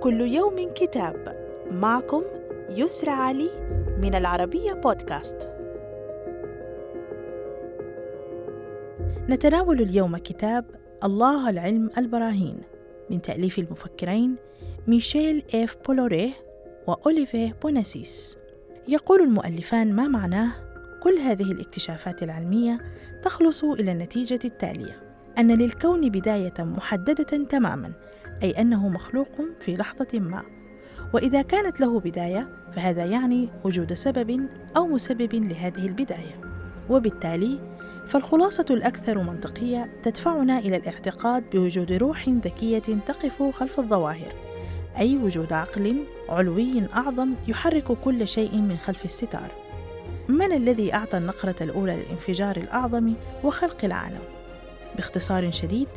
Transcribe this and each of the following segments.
كل يوم كتاب معكم يسرى علي من العربية بودكاست. نتناول اليوم كتاب الله العلم البراهين من تأليف المفكرين ميشيل إف بولوريه وأوليفيه بوناسيس. يقول المؤلفان ما معناه كل هذه الاكتشافات العلمية تخلص إلى النتيجة التالية: أن للكون بداية محددة تماماً أي أنه مخلوق في لحظة ما. وإذا كانت له بداية فهذا يعني وجود سبب أو مسبب لهذه البداية. وبالتالي فالخلاصة الأكثر منطقية تدفعنا إلى الاعتقاد بوجود روح ذكية تقف خلف الظواهر أي وجود عقل علوي أعظم يحرك كل شيء من خلف الستار. من الذي أعطى النقرة الأولى للانفجار الأعظم وخلق العالم؟ باختصار شديد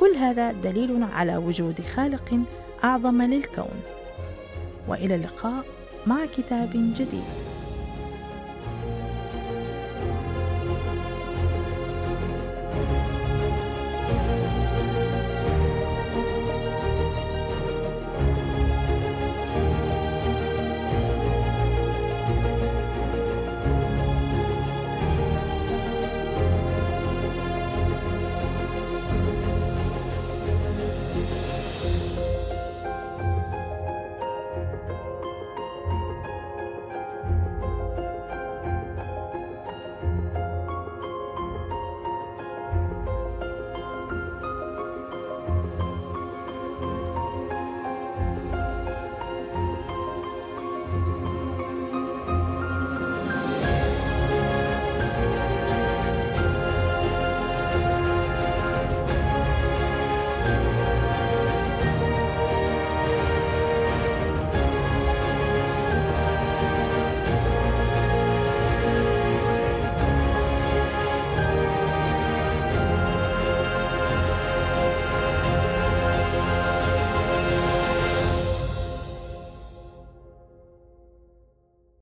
كل هذا دليل على وجود خالق أعظم للكون. وإلى اللقاء مع كتاب جديد.